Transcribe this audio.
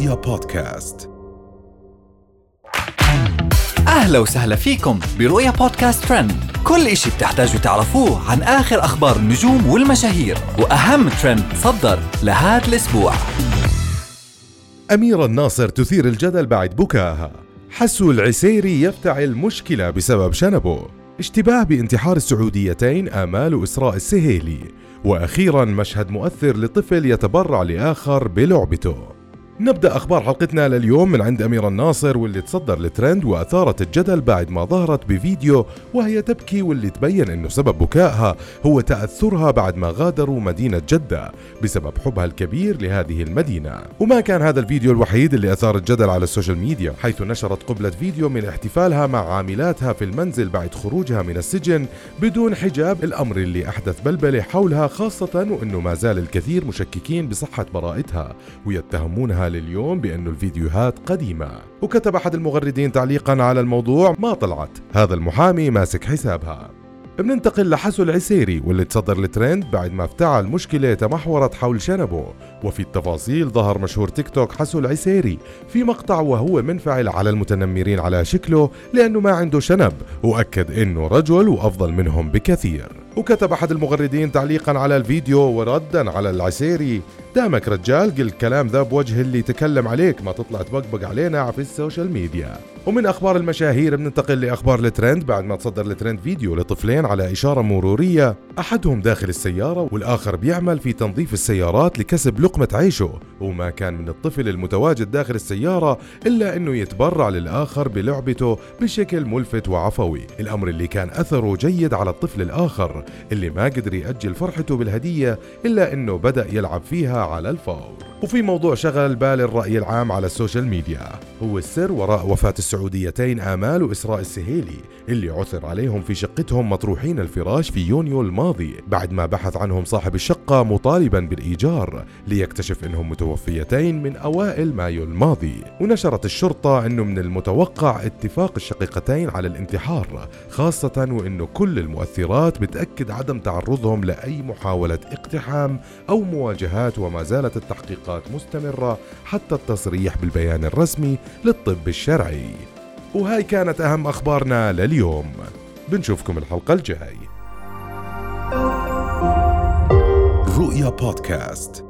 رؤيا بودكاست. أهلا وسهلا فيكم برؤيا بودكاست ترند. كل إشي بتحتاجوا تعرفوه عن آخر أخبار النجوم والمشاهير وأهم ترند صدر لهذا الأسبوع. أميرة الناصر تثير الجدل بعد بكائها حسوا العسيري يفتعل مشكلة بسبب شنبه. اشتباه بانتحار السعوديتين آمال وإسراء السهيلي. وأخيرا مشهد مؤثر لطفل يتبرع لآخر بلعبته. نبدأ أخبار حلقتنا لليوم من عند أميرة الناصر واللي تصدر الترند وأثارت الجدل بعد ما ظهرت بفيديو وهي تبكي واللي تبين أنه سبب بكائها هو تأثرها بعد ما غادروا مدينة جدة بسبب حبها الكبير لهذه المدينة. وما كان هذا الفيديو الوحيد اللي أثار الجدل على السوشيال ميديا حيث نشرت قبله فيديو من احتفالها مع عاملاتها في المنزل بعد خروجها من السجن بدون حجاب الأمر اللي أحدث بلبلة حولها خاصة وأنه ما زال الكثير مشككين بصحة براءتها ويتهمونها لليوم بأنه الفيديوهات قديمة. وكتب أحد المغردين تعليقا على الموضوع ما طلعت. هذا المحامي ماسك حسابها. بننتقل لحسو العسيري واللي تصدر الترند بعد ما افتعل مشكلة تمحورت حول شنبه. وفي التفاصيل ظهر مشهور تيك توك حسو العسيري في مقطع وهو منفعل على المتنمرين على شكله لأنه ما عنده شنب وأكد إنه رجل وأفضل منهم بكثير. وكتب أحد المغردين تعليقا على الفيديو وردا على العسيري دامك رجال قل الكلام ذا بوجه اللي تكلم عليك ما تطلع تبقبق علينا في السوشيال ميديا. ومن أخبار المشاهير بننتقل لأخبار الترند. بعد ما تصدر الترند فيديو لطفلين على إشارة مرورية أحدهم داخل السيارة والآخر بيعمل في تنظيف السيارات لكسب لقمة عيشه. وما كان من الطفل المتواجد داخل السيارة إلا إنه يتبرع للآخر بلعبته بشكل ملفت وعفوي. الأمر اللي كان أثره جيد على الطفل الآخر اللي ما قدر يأجل فرحته بالهدية إلا إنه بدأ يلعب فيها على الفور. وفي موضوع شغل بال الرأي العام على السوشيال ميديا. هو السر وراء وفاة السعوديتين آمال وإسراء السهيلي اللي عثر عليهم في شقتهم مطروحين بالفراش في يونيو الماضي بعد ما بحث عنهم صاحب الشقة مطالبا بالإيجار ليكتشف أنهم متوفيتين من أوائل مايو الماضي. ونشرت الشرطة أنه من المتوقع اتفاق الشقيقتين على الانتحار خاصة وأنه كل المؤثرات بتأكد عدم تعرضهم لأي محاولة اقتحام أو مواجهات وما زالت التحقيقات مستمرة حتى التصريح بالبيان الرسمي للطب الشرعي. وهاي كانت أهم أخبارنا لليوم. بنشوفكم الحلقة الجاي. رؤيا بودكاست.